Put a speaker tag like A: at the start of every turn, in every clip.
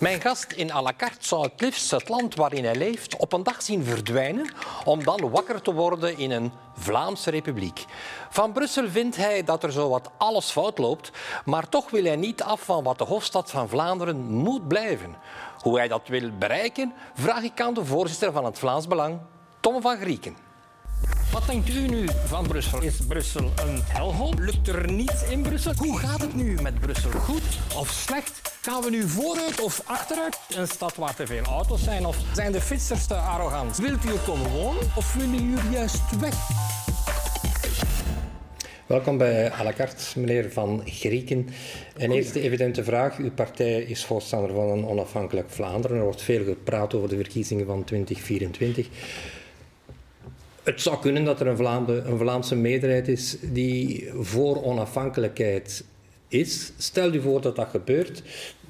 A: Mijn gast in à la carte zou het liefst het land waarin hij leeft op een dag zien verdwijnen om dan wakker te worden in een Vlaamse republiek. Van Brussel vindt hij dat er zo wat alles fout loopt, maar toch wil hij niet af van wat de hoofdstad van Vlaanderen moet blijven. Hoe hij dat wil bereiken, vraag ik aan de voorzitter van het Vlaams Belang, Tom van Grieken. Wat denkt u nu van Brussel? Is Brussel een helhol? Lukt er niets in Brussel? Hoe gaat het nu met Brussel? Goed of slecht? Gaan we nu vooruit of achteruit? Een stad waar te veel auto's zijn? Of zijn de fietsers te arrogant? Wilt u er komen wonen of willen jullie juist weg? Welkom bij à la carte, meneer Van Grieken. Een eerste evidente vraag. Uw partij is voorstander van een onafhankelijk Vlaanderen. Er wordt veel gepraat over de verkiezingen van 2024. Het zou kunnen dat er een, Vlaamse, een Vlaamse meerderheid is die voor onafhankelijkheid is. Stel je voor dat dat gebeurt,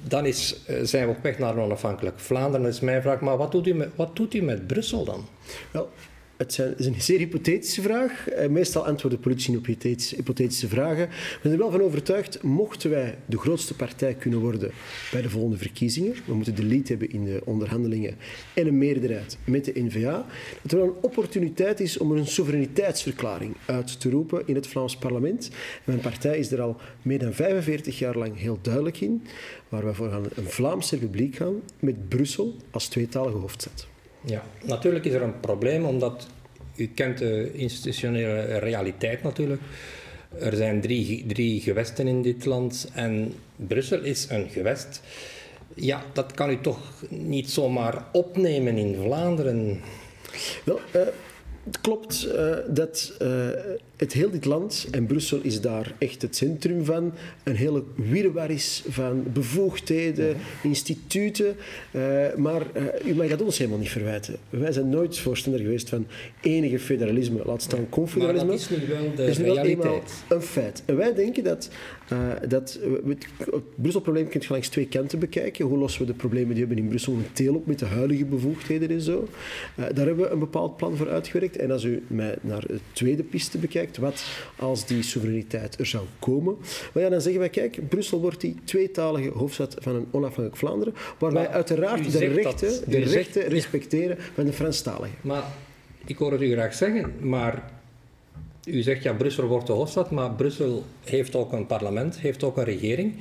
A: dan is, eh, zijn we op weg naar een onafhankelijk Vlaanderen. Dat is mijn vraag, maar wat doet u met, wat doet u met Brussel dan?
B: Wel, het is een zeer hypothetische vraag. Eh, meestal antwoorden politici op hypothetische vragen. We zijn er wel van overtuigd, mochten wij de grootste partij kunnen worden bij de volgende verkiezingen, we moeten de lead hebben in de onderhandelingen en een meerderheid met de N-VA, dat er wel een opportuniteit is om een soevereiniteitsverklaring uit te roepen in het Vlaams parlement. mijn partij is er al meer dan 45 jaar lang heel duidelijk in, waar wij voor gaan een Vlaamse republiek gaan met Brussel als tweetalige hoofdstad.
A: Ja, natuurlijk is er een probleem, omdat u kent de institutionele realiteit natuurlijk. Er zijn drie, drie gewesten in dit land en Brussel is een gewest. Ja, dat kan u toch niet zomaar opnemen in Vlaanderen?
B: Wel, uh, het klopt uh, dat uh, het heel dit land, en Brussel is daar echt het centrum van, een hele wirwar is van bevoegdheden, instituten. Uh, maar u mag dat ons helemaal niet verwijten. Wij zijn nooit voorstander geweest van enige federalisme, laat staan confederalisme.
A: Maar dat is nu wel de is nu realiteit. Wel
B: een feit. En wij denken dat, dat het, het Brussel-probleem kunt je langs twee kanten bekijken. Hoe lossen we de problemen die we hebben in Brussel momenteel op met de huidige bevoegdheden en zo. daar hebben we een bepaald plan voor uitgewerkt. En als u mij naar de tweede piste bekijkt, wat als die soevereiniteit er zou komen, maar ja, dan zeggen wij, kijk, Brussel wordt die tweetalige hoofdstad van een onafhankelijk Vlaanderen, waar wij uiteraard de rechten, de rechten respecteren van de Franstaligen.
A: Maar ik hoor het u graag zeggen, maar u zegt ja, Brussel wordt de hoofdstad, maar Brussel heeft ook een parlement, heeft ook een regering.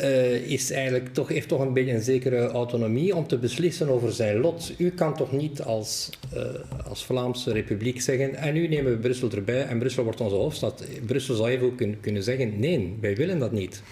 A: Uh, is eigenlijk toch, heeft toch een beetje een zekere autonomie om te beslissen over zijn lot. U kan toch niet als, uh, als Vlaamse Republiek zeggen en nu nemen we Brussel erbij en Brussel wordt onze hoofdstad. Brussel zou even kunnen zeggen nee, wij willen dat niet.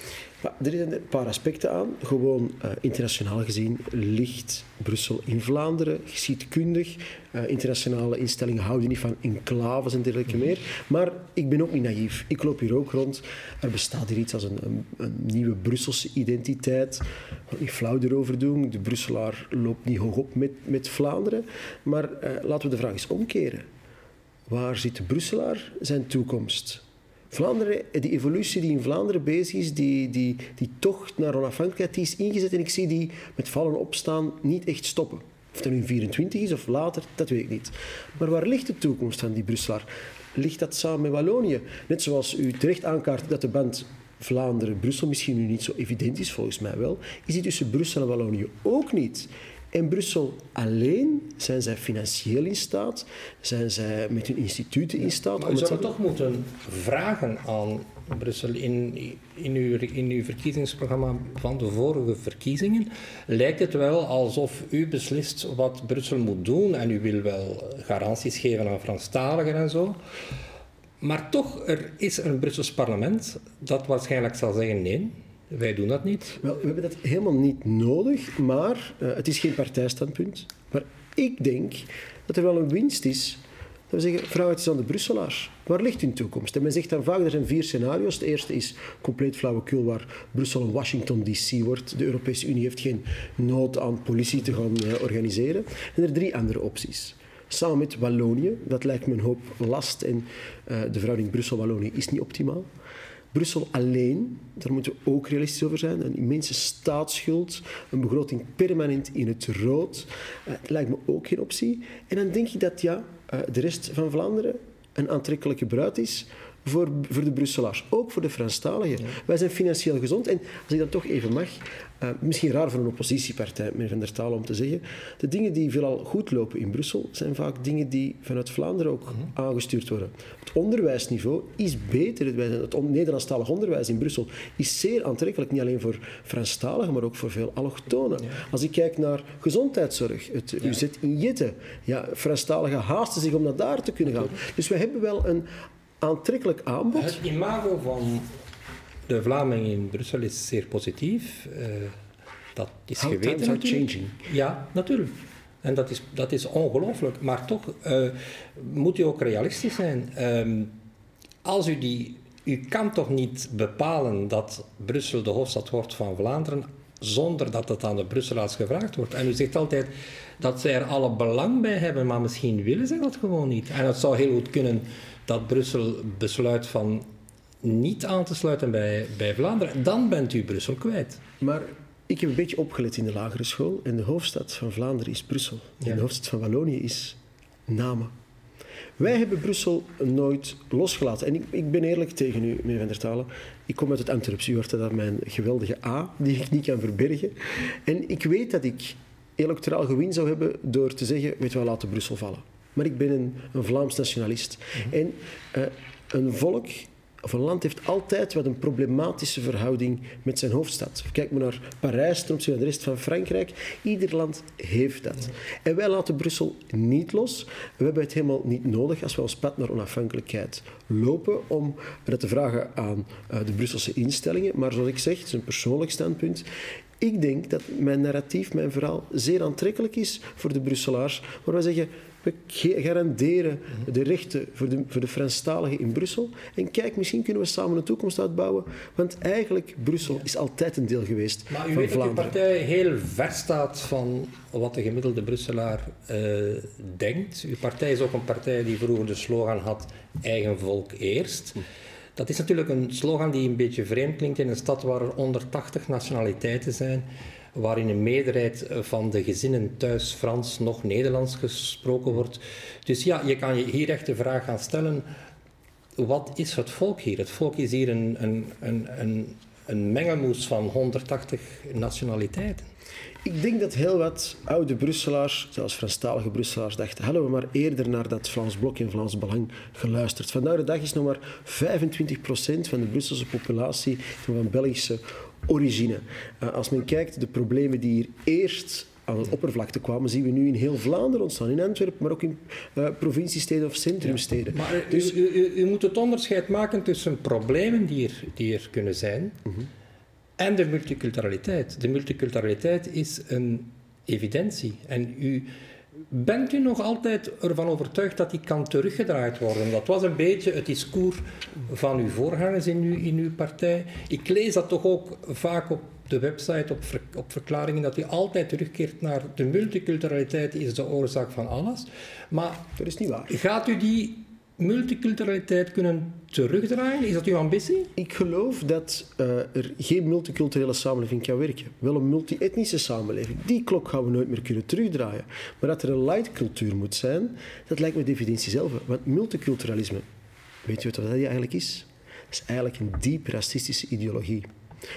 B: Er zijn een paar aspecten aan. Gewoon uh, internationaal gezien ligt Brussel in Vlaanderen, geschiedkundig. Uh, internationale instellingen houden niet van enclaves en dergelijke meer. Maar ik ben ook niet naïef. Ik loop hier ook rond. Er bestaat hier iets als een, een, nieuwe Brusselse identiteit. Ik wil niet flauw erover doen. De Brusselaar loopt niet hoog op met, met Vlaanderen. Maar uh, laten we de vraag eens omkeren. Waar zit de Brusselaar zijn toekomst? Vlaanderen, die evolutie die in Vlaanderen bezig is, die, die, die tocht naar onafhankelijkheid, is ingezet en ik zie die met vallen opstaan niet echt stoppen. Of dat nu 24 is of later, dat weet ik niet. Maar waar ligt de toekomst van die Brusselaar? Ligt dat samen met Wallonië? Net zoals u terecht aankaart dat de band Vlaanderen-Brussel misschien nu niet zo evident is, volgens mij wel, is die tussen Brussel en Wallonië ook niet. In Brussel alleen zijn zij financieel in staat, zijn zij met hun instituten in staat.
A: Maar u zou toch moeten vragen aan Brussel in, in, uw, in uw verkiezingsprogramma van de vorige verkiezingen. Lijkt het wel alsof u beslist wat Brussel moet doen en u wil wel garanties geven aan Franstaligen en zo. Maar toch, er is een Brussels parlement dat waarschijnlijk zal zeggen nee. Wij doen dat niet.
B: Wel, we hebben dat helemaal niet nodig, maar uh, het is geen partijstandpunt. Maar ik denk dat er wel een winst is. Dat we zeggen, vraag het eens aan de Brusselaars. Waar ligt hun toekomst? En men zegt dan vaak, er zijn vier scenario's. Het eerste is compleet flauwekul, waar Brussel een Washington DC wordt. De Europese Unie heeft geen nood aan politie te gaan uh, organiseren. En er drie andere opties samen met Wallonië. Dat lijkt me een hoop last en uh, de verhouding Brussel-Wallonië is niet optimaal. Brussel alleen, daar moeten we ook realistisch over zijn, een immense staatsschuld, een begroting permanent in het rood, uh, lijkt me ook geen optie. En dan denk ik dat ja, uh, de rest van Vlaanderen een aantrekkelijke bruid is voor, voor de Brusselaars, ook voor de Franstaligen. Wij zijn financieel gezond. En als ik dat toch even mag, uh, misschien raar voor een oppositiepartij, meneer Van der Taal, om te zeggen, de dingen die veelal goed lopen in Brussel zijn vaak dingen die vanuit Vlaanderen ook mhm. aangestuurd worden. Het onderwijsniveau is beter. Het Nederlandstalig onderwijs in Brussel is zeer aantrekkelijk, niet alleen voor Franstaligen, maar ook voor veel allochtonen. Als ik kijk naar gezondheidszorg, het. UZ in Jette, ja, Franstaligen haasten zich om naar daar te kunnen gaan. Dus we hebben wel een aantrekkelijk aanbod.
A: Het imago van de Vlamingen in Brussel is zeer positief. Uh, dat is
B: How
A: geweten.
B: Are changing.
A: Ja, natuurlijk. En dat is, dat is ongelooflijk. Maar toch uh, moet u ook realistisch zijn. Uh, als u die... U kan toch niet bepalen dat Brussel de hoofdstad wordt van Vlaanderen zonder dat het aan de Brusselaars gevraagd wordt. En u zegt altijd dat zij er alle belang bij hebben, maar misschien willen ze dat gewoon niet. En het zou heel goed kunnen dat Brussel besluit van niet aan te sluiten bij, bij Vlaanderen. Dan bent u Brussel kwijt.
B: Maar ik heb een beetje opgelet in de lagere school en de hoofdstad van Vlaanderen is Brussel. En de hoofdstad van Wallonië is Namen. Wij hebben Brussel nooit losgelaten. En ik, ik, ben eerlijk tegen u, meneer Van der Talen. Ik kom uit het Antwerps. U hoort dat mijn geweldige A, die ik niet kan verbergen. En ik weet dat ik electoraal gewin zou hebben door te zeggen, weet je wel, laten Brussel vallen. Maar ik ben een, een Vlaams nationalist. Mhm. En uh, een volk of een land heeft altijd wat een problematische verhouding met zijn hoofdstad. Kijk maar naar Parijs ten opzichte van de rest van Frankrijk. Ieder land heeft dat. En wij laten Brussel niet los. We hebben het helemaal niet nodig als we ons pad naar onafhankelijkheid lopen om dat te vragen aan uh, de Brusselse instellingen. Maar zoals ik zeg, het is een persoonlijk standpunt. Ik denk dat mijn narratief, mijn verhaal, zeer aantrekkelijk is voor de Brusselaars. Maar wij zeggen, we garanderen de rechten voor de, voor de Franstaligen in Brussel. En kijk, misschien kunnen we samen een toekomst uitbouwen. Want eigenlijk, Brussel is altijd een deel geweest
A: maar u
B: van
A: weet
B: Vlaanderen.
A: dat uw partij heel ver staat van wat de gemiddelde Brusselaar uh, denkt. Uw partij is ook een partij die vroeger de slogan had eigen volk eerst. Hm. Dat is natuurlijk een slogan die een beetje vreemd klinkt in een stad waar er 180 nationaliteiten zijn waarin een meerderheid van de gezinnen thuis Frans nog Nederlands gesproken wordt. Dus ja, je kan je hier echt de vraag gaan stellen, wat is het volk hier? Het volk is hier een, een, een, een, een mengelmoes van 180 nationaliteiten.
B: Ik denk dat heel wat oude Brusselaars, zelfs Franstalige Brusselaars, dachten: hadden we maar eerder naar dat Vlaams Blok en Vlaams Belang geluisterd. Vandaag de dag is nog maar 25% van de Brusselse populatie van Belgische origine. Uh, als men kijkt, de problemen die hier eerst aan de oppervlakte kwamen, zien we nu in heel Vlaanderen ontstaan. In Antwerpen, maar ook in uh, provinciesteden of centrumsteden.
A: Ja, maar dus... u, u, u, moet het onderscheid maken tussen problemen die er, die er kunnen zijn uh. -huh. en de multiculturaliteit. De multiculturaliteit is een evidentie. En u Bent u nog altijd ervan overtuigd dat die kan teruggedraaid worden? Dat was een beetje het discours van uw voorgangers in uw, in uw partij. Ik lees dat toch ook vaak op de website, op, op verklaringen, dat u altijd terugkeert naar de multiculturaliteit is de oorzaak van alles. Maar
B: dat is niet waar.
A: Gaat u die multiculturaliteit kunnen terugdraaien? Is dat uw ambitie?
B: Ik geloof dat uh, er geen multiculturele samenleving kan werken. Wel een multi-etnische samenleving. Die klok gaan we nooit meer kunnen terugdraaien. Maar dat er een light cultuur moet zijn, dat lijkt me de definitie zelf. Want multiculturalisme, weet je wat dat eigenlijk is? Dat is eigenlijk een diep racistische ideologie.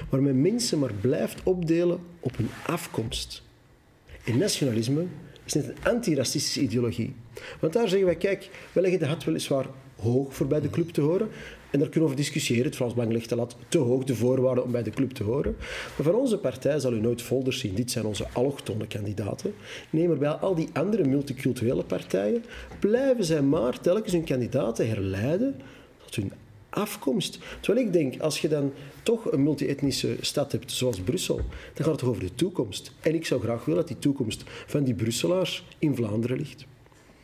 B: Waar men mensen maar blijft opdelen op hun afkomst. En nationalisme is net een antiracistische ideologie. Want daar zeggen wij, kijk, wij leggen de hat weliswaar hoog voor bij de club te horen. En daar kunnen we over discussiëren. Het Frans Belang legt de lat te hoog, de voorwaarden om bij de club te horen. Maar van onze partij zal u nooit folders zien. Dit zijn onze allochtone kandidaten. Nee, maar bij al die andere multiculturele partijen blijven zij maar telkens hun kandidaten herleiden tot hun afkomst. Terwijl ik denk, als je dan toch een multi-etnische stad hebt zoals Brussel, dan gaat het over de toekomst. En ik zou graag willen dat die toekomst van die Brusselaars in Vlaanderen ligt.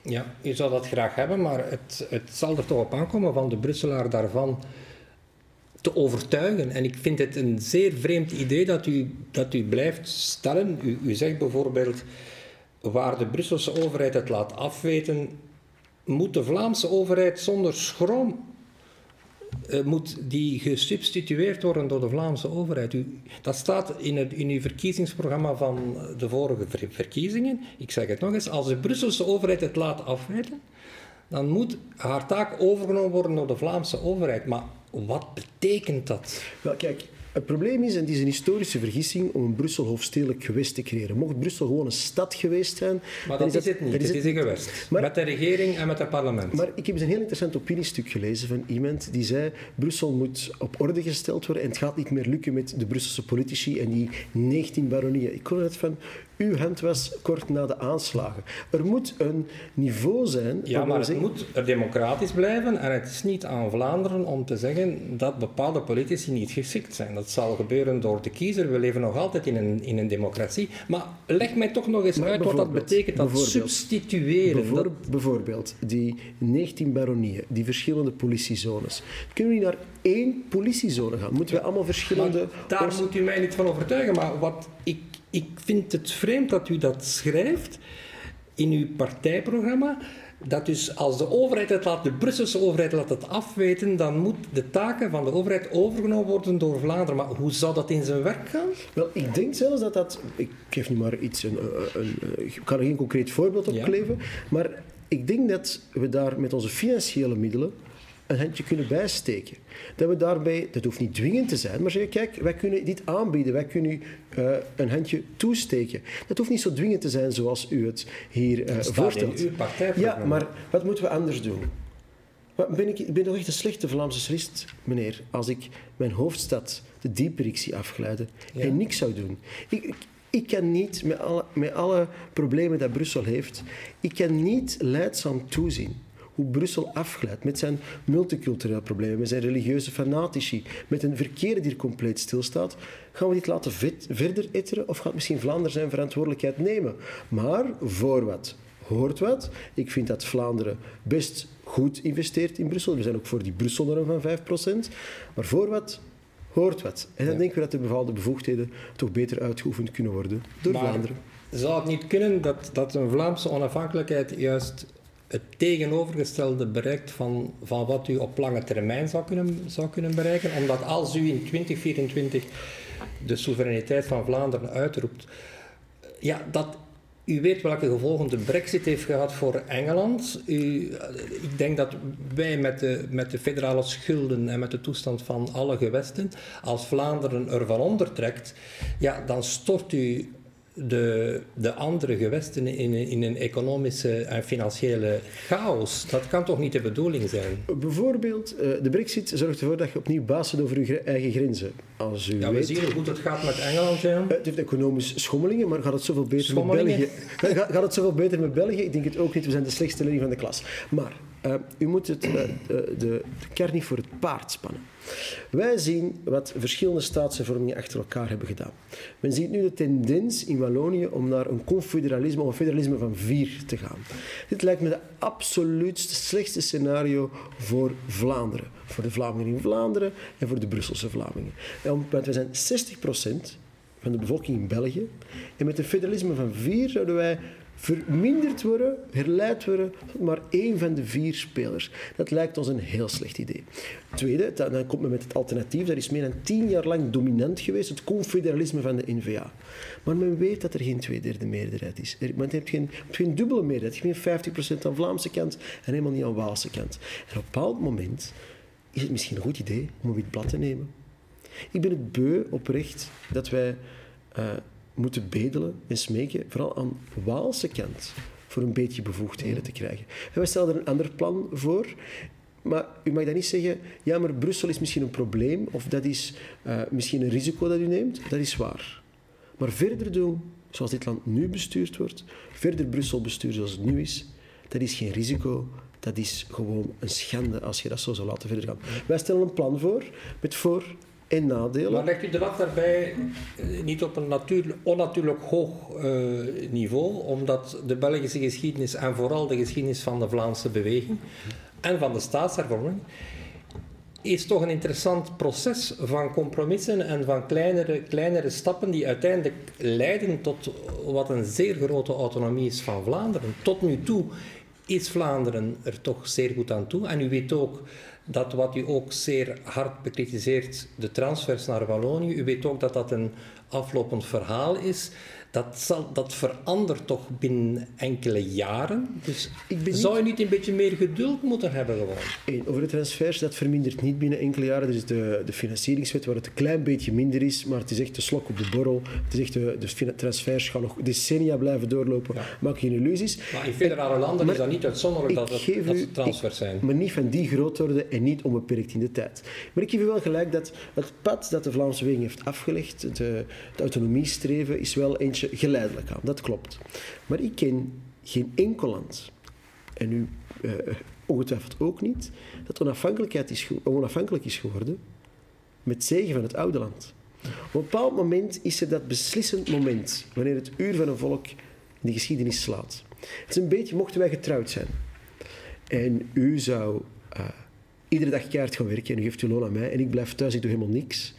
A: Ja, je zou dat graag hebben, maar het, het zal er toch op aankomen van de Brusselaar daarvan te overtuigen. En ik vind het een zeer vreemd idee dat u, dat u blijft stellen. U, u zegt bijvoorbeeld, waar de Brusselse overheid het laat afweten, moet de Vlaamse overheid zonder schroom uh, moet die gesubstitueerd worden door de Vlaamse overheid. Dat staat in, het, in uw verkiezingsprogramma van de vorige ver, verkiezingen. Ik zeg het nog eens, als de Brusselse overheid het laat afweten, dan moet haar taak overgenomen worden door de Vlaamse overheid. Maar wat betekent dat?
B: Wel, kijk, het probleem is, en het is een historische vergissing, om een Brussel hoofdstedelijk gewest te creëren. Mocht Brussel gewoon een stad geweest zijn...
A: Maar dat is, het niet, het is een gewest. met de regering en met het parlement.
B: Maar ik heb eens een heel interessant opiniestuk gelezen van iemand die zei Brussel moet op orde gesteld worden en het gaat niet meer lukken met de Brusselse politici en die 19 baronieën. Ik hoorde het van uw hand was kort na de aanslagen. Er moet een niveau zijn.
A: Ja, maar het moet er democratisch blijven. En het is niet aan Vlaanderen om te zeggen dat bepaalde politici niet geschikt zijn. Dat zal gebeuren door de kiezer. We leven nog altijd in een, in een democratie. Maar leg mij toch nog eens uit wat dat betekent, dat substitueren.
B: Bijvoorbeeld die 19 baronieën, die verschillende politiezones. Kunnen we niet naar één politiezone gaan? Moeten we allemaal verschillende...
A: daar moet u mij niet van overtuigen. Maar wat ik ik vind het vreemd dat u dat schrijft in uw partijprogramma. Dat dus als de overheid het laat, de Brusselse overheid laat het afweten, dan moet de taken van de overheid overgenomen worden door Vlaanderen. Maar hoe zou dat in zijn werk gaan?
B: Wel, ik denk zelfs dat dat. Ik geef nu maar iets. Een, een, ik kan er geen concreet voorbeeld op kleven. Maar ik denk dat we daar met onze financiële middelen een handje kunnen bijsteken. Dat we daarbij, dat hoeft niet dwingend te zijn, maar zeggen, kijk, wij kunnen dit aanbieden, wij kunnen u uh, een handje toesteken. Dat hoeft niet zo dwingend te zijn zoals u het hier uh, voorstelt.
A: In uw
B: ja, maar wat moeten we anders doen? Ben ik, ik ben toch echt een slechte Vlaamse socialist, meneer, als ik mijn hoofdstad, de dieperik, zie afglijden en niks zou doen. Ik, ik, ik kan niet, met alle, met alle problemen dat Brussel heeft, ik kan niet leidzaam toezien hoe Brussel afglijdt met zijn multicultureel problemen, met zijn religieuze fanatici, met een verkeer die er compleet stilstaat. Gaan we dit laten verder etteren of gaat misschien Vlaanderen zijn verantwoordelijkheid nemen? Maar voor wat? Hoort wat. Ik vind dat Vlaanderen best goed investeert in Brussel. We zijn ook voor die Brusselnorm van 5%. Maar voor wat? Hoort wat. En dan denken we dat de bepaalde bevoegdheden toch beter uitgeoefend kunnen worden door Vlaanderen.
A: Zou het niet kunnen dat, dat een Vlaamse onafhankelijkheid juist het tegenovergestelde bereikt van, van wat u op lange termijn zou kunnen, zou kunnen bereiken. Omdat als u in 2024 de soevereiniteit van Vlaanderen uitroept, ja, dat, u weet welke gevolgen de brexit heeft gehad voor Engeland. U, ik denk dat wij met de, met de federale schulden en met de toestand van alle gewesten, als Vlaanderen ervan ondertrekt, ja, dan stort u de, de andere gewesten in, in een economische en financiële chaos. Dat kan toch niet de bedoeling zijn?
B: Bijvoorbeeld, eh, de brexit zorgt ervoor dat je opnieuw baas bent over je eigen grenzen. Als u
A: ja,
B: we
A: zien hoe goed het gaat met Engeland. Ja.
B: Eh, het heeft economisch schommelingen, maar gaat het zoveel beter met België? Gaat, gaat het zoveel beter met België? Ik denk het ook niet. We zijn de slechtste leerling van de klas. Maar uh, u moet het, de, de, de kern niet voor het paard spannen. Wij zien wat verschillende staatshervormingen achter elkaar hebben gedaan. Men ziet nu de tendens in Wallonië om naar een confederalisme of een federalisme van vier te gaan. Dit lijkt me de absoluut slechtste scenario voor Vlaanderen. Voor de Vlamingen in Vlaanderen en voor de Brusselse Vlamingen. Want we zijn 60% van de bevolking in België. En met een federalisme van vier zouden wij verminderd worden, herleid worden tot maar één van de vier spelers. Dat lijkt ons een heel slecht idee. Tweede, dan komt men met het alternatief, dat is meer dan tien jaar lang dominant geweest, het confederalisme van de NVA. Maar men weet dat er geen tweederde meerderheid is. Men heeft geen, geen dubbele meerderheid, geen 50% aan Vlaamse kant en helemaal niet aan Waalse kant. En op een bepaald moment is het misschien een goed idee om een wit blad te nemen. Ik ben het beu oprecht dat wij... Uh, moeten bedelen en smeken, vooral aan Waalse kant, voor een beetje bevoegdheden te krijgen. En wij stellen er een ander plan voor. Maar u mag dan niet zeggen, ja, maar Brussel is misschien een probleem, of dat is uh, misschien een risico dat u neemt. Dat is waar. Maar verder doen, zoals dit land nu bestuurd wordt, verder Brussel besturen zoals het nu is, dat is geen risico, dat is gewoon een schande als je dat zo zou laten verder gaan. Wij stellen een plan voor, met voor- en nadelen.
A: Maar legt u de lat daarbij eh, niet op een natuurlijk, onnatuurlijk hoog uh, niveau, omdat de Belgische geschiedenis en vooral de geschiedenis van de Vlaamse beweging en van de staatshervorming is toch een interessant proces van compromissen en van kleinere, kleinere stappen die uiteindelijk leiden tot wat een zeer grote autonomie is van Vlaanderen. Tot nu toe is Vlaanderen er toch zeer goed aan toe. En u weet ook dat wat u ook zeer hard bekritiseert, de transfers naar Wallonië, u weet ook dat dat een aflopend verhaal is. Dat, zal, dat verandert toch binnen enkele jaren. Dus
B: Ik ben
A: zou je niet een beetje meer geduld moeten hebben gewoon?
B: Over de transfers, dat vermindert niet binnen enkele jaren. Er is de, de financieringswet waar het een klein beetje minder is, maar het is echt de slok op de borrel. Het is echt de, de transfers gaan nog decennia blijven doorlopen. Maak geen illusies.
A: Maar in federale landen
B: Maar
A: is dat niet uitzonderlijk dat het, dat het transfers
B: ik-
A: zijn.
B: Maar niet van die grootorde en niet onbeperkt in de tijd. Maar ik geef u wel gelijk dat het pad dat de Vlaamse weging heeft afgelegd, het, eh, het autonomiestreven, is wel eentje geleidelijk aan. Dat klopt. Maar ik ken geen enkel land, en u eh, ongetwijfeld ook niet, dat onafhankelijkheid is, onafhankelijk is geworden met zegen van het oude land. Op een bepaald moment is er dat beslissend moment, wanneer het uur van een volk in de geschiedenis slaat. Het is een beetje, mochten wij getrouwd zijn, en u zou eh, iedere dag keihard gaan werken en u geeft uw loon aan mij en ik blijf thuis, ik doe helemaal niks.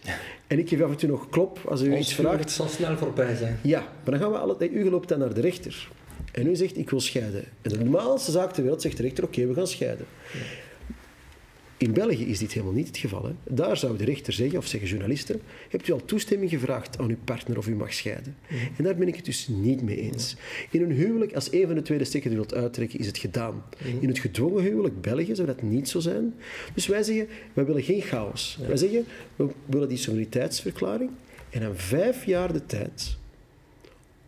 B: En ik geef af en toe nog klop als u
A: Ons
B: iets vraagt.
A: zal snel voorbij zijn.
B: Ja, maar dan gaan we altijd... U loopt dan naar de rechter. En u zegt, ik wil scheiden. En de normaalste zaak ter wereld zegt de rechter, oké, we gaan scheiden. In België is dit helemaal niet het geval. Hè. Daar zou de rechter zeggen, of zeggen journalisten, hebt u al toestemming gevraagd aan uw partner of u mag scheiden? En daar ben ik het dus niet mee eens. In een huwelijk, als een van de twee de stekker er wilt uittrekken, is het gedaan. In het gedwongen huwelijk, België, zou dat niet zo zijn. Dus wij zeggen, wij willen geen chaos. Wij zeggen, we willen die soevereiniteitsverklaring en dan vijf jaar de tijd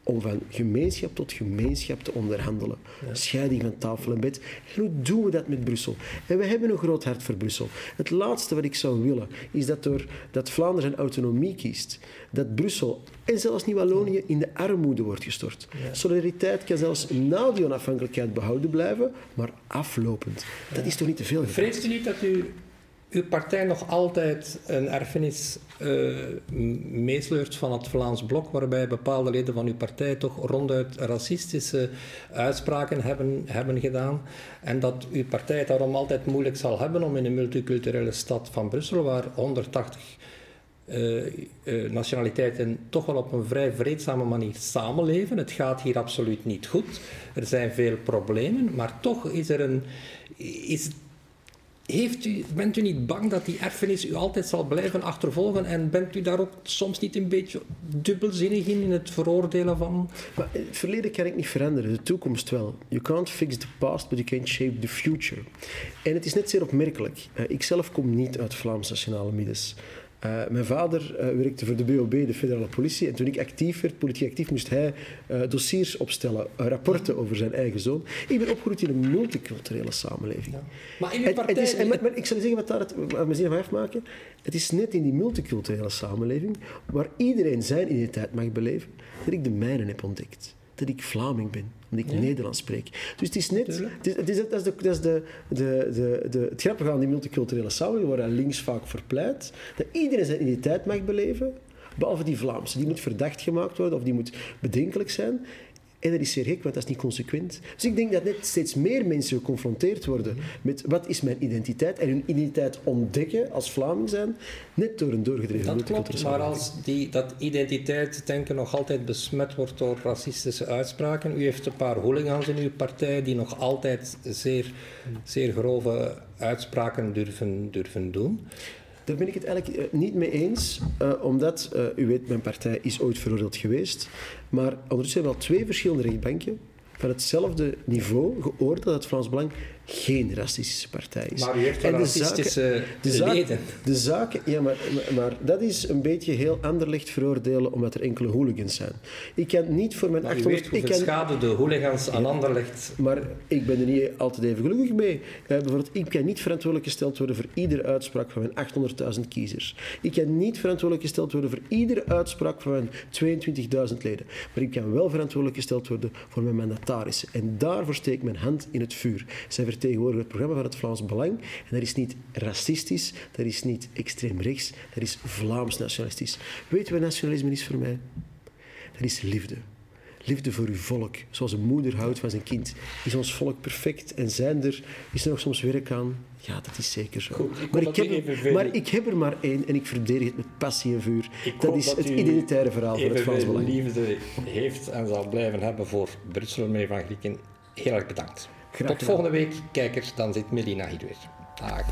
B: om van gemeenschap tot gemeenschap te onderhandelen. Scheiding van tafel en bed. En hoe doen we dat met Brussel? En we hebben een groot hart voor Brussel. Het laatste wat ik zou willen, is dat, door, dat Vlaanderen zijn autonomie kiest, dat Brussel en zelfs Nieuw-Wallonië in de armoede wordt gestort. Solidariteit kan zelfs na die onafhankelijkheid behouden blijven, maar aflopend. Dat is toch niet te veel?
A: Vreest u niet dat u, uw partij nog altijd een erfenis eh, meesleurt van het Vlaams Blok, waarbij bepaalde leden van uw partij toch ronduit racistische uitspraken hebben, hebben gedaan, en dat uw partij het daarom altijd moeilijk zal hebben om in een multiculturele stad van Brussel, waar 180 eh, eh, nationaliteiten toch wel op een vrij vreedzame manier samenleven. Het gaat hier absoluut niet goed. Er zijn veel problemen, maar toch is er een. Is, heeft u, bent u niet bang dat die erfenis u altijd zal blijven achtervolgen? En bent u daar ook soms niet een beetje dubbelzinnig in, in het veroordelen van.
B: Maar het verleden kan ik niet veranderen, de toekomst wel. You can't fix the past, but you can shape the future. En het is net zeer opmerkelijk. Eh, ik zelf kom niet uit Vlaams nationale middens. Eh, mijn vader eh, werkte voor de BOB, de federale politie. En toen ik actief werd, politiek actief, moest hij eh, dossiers opstellen, rapporten over zijn eigen zoon. Ik ben opgegroeid in een multiculturele samenleving.
A: Maar in uw
B: Het- het
A: partij.
B: is, en maar ik zal zeggen wat daar het, wat mijn zin van afmaken. Het is net in die multiculturele samenleving, waar iedereen zijn identiteit mag beleven, dat ik de mijne heb ontdekt. Dat ik Vlaming ben, omdat ik Nederlands spreek. Dus het is net... Het is, het is, dat is, de, dat is de, de, de, de, het grappige aan die multiculturele samenleving, waar links vaak voor pleit, dat iedereen zijn identiteit mag beleven, behalve die Vlaamse. Die moet verdacht gemaakt worden, of die moet bedenkelijk zijn. En dat is zeer gek, want dat is niet consequent. Dus ik denk dat net steeds meer mensen geconfronteerd worden met wat is mijn identiteit en hun identiteit ontdekken als Vlaming zijn, net door een doorgedreven
A: Dat klopt, maar als die, dat identiteitsdenken nog altijd besmet wordt door racistische uitspraken, u heeft een paar hooligans in uw partij die nog altijd zeer, zeer grove uitspraken durven, durven doen.
B: Daar ben ik het eigenlijk eh, niet mee eens, eh, omdat, eh, u weet, mijn partij is ooit veroordeeld geweest, maar ondertussen hebben we al twee verschillende rechtbanken van hetzelfde niveau geoordeeld dat Vlaams Belang geen racistische partij is.
A: Maar u heeft wel
B: En de
A: racistische
B: zaken- de zaken, ja, maar, maar, maar dat is een beetje heel anderlicht veroordelen omdat er enkele hooligans zijn. Ik kan niet voor mijn
A: Maar u
B: 800...
A: weet hoeveel
B: ik kan,
A: schade de hooligans aan Anderlecht
B: maar ik ben er niet altijd even gelukkig mee. Bijvoorbeeld, ik kan niet verantwoordelijk gesteld worden voor iedere uitspraak van mijn 800.000 kiezers. Ik kan niet verantwoordelijk gesteld worden voor iedere uitspraak van mijn 22.000 leden. Maar ik kan wel verantwoordelijk gesteld worden voor mijn mandatarissen. En daarvoor steek ik mijn hand in het vuur. Zij vertegenwoordigen het programma van het Vlaams Belang. En dat is niet racistisch, dat is niet extreem rechts, dat is Vlaams nationalistisch. Weet je wat nationalisme is voor mij? Dat is liefde. Liefde voor uw volk, zoals een moeder houdt van zijn kind. Is ons volk perfect en zijn er, is er nog soms werk aan? Ja, dat is zeker zo.
A: Goed, ik
B: maar, ik heb, maar ik heb er maar één en ik verdedig het met passie en vuur.
A: Ik
B: Dat is
A: dat
B: het identitaire verhaal van het Vlaams Belang.
A: liefde heeft en zal blijven hebben voor Brussel, meneer Van Grieken. Heel erg bedankt.
B: Graag
A: Tot volgende week, kijkers. Dan zit Melina hier weer. Dag.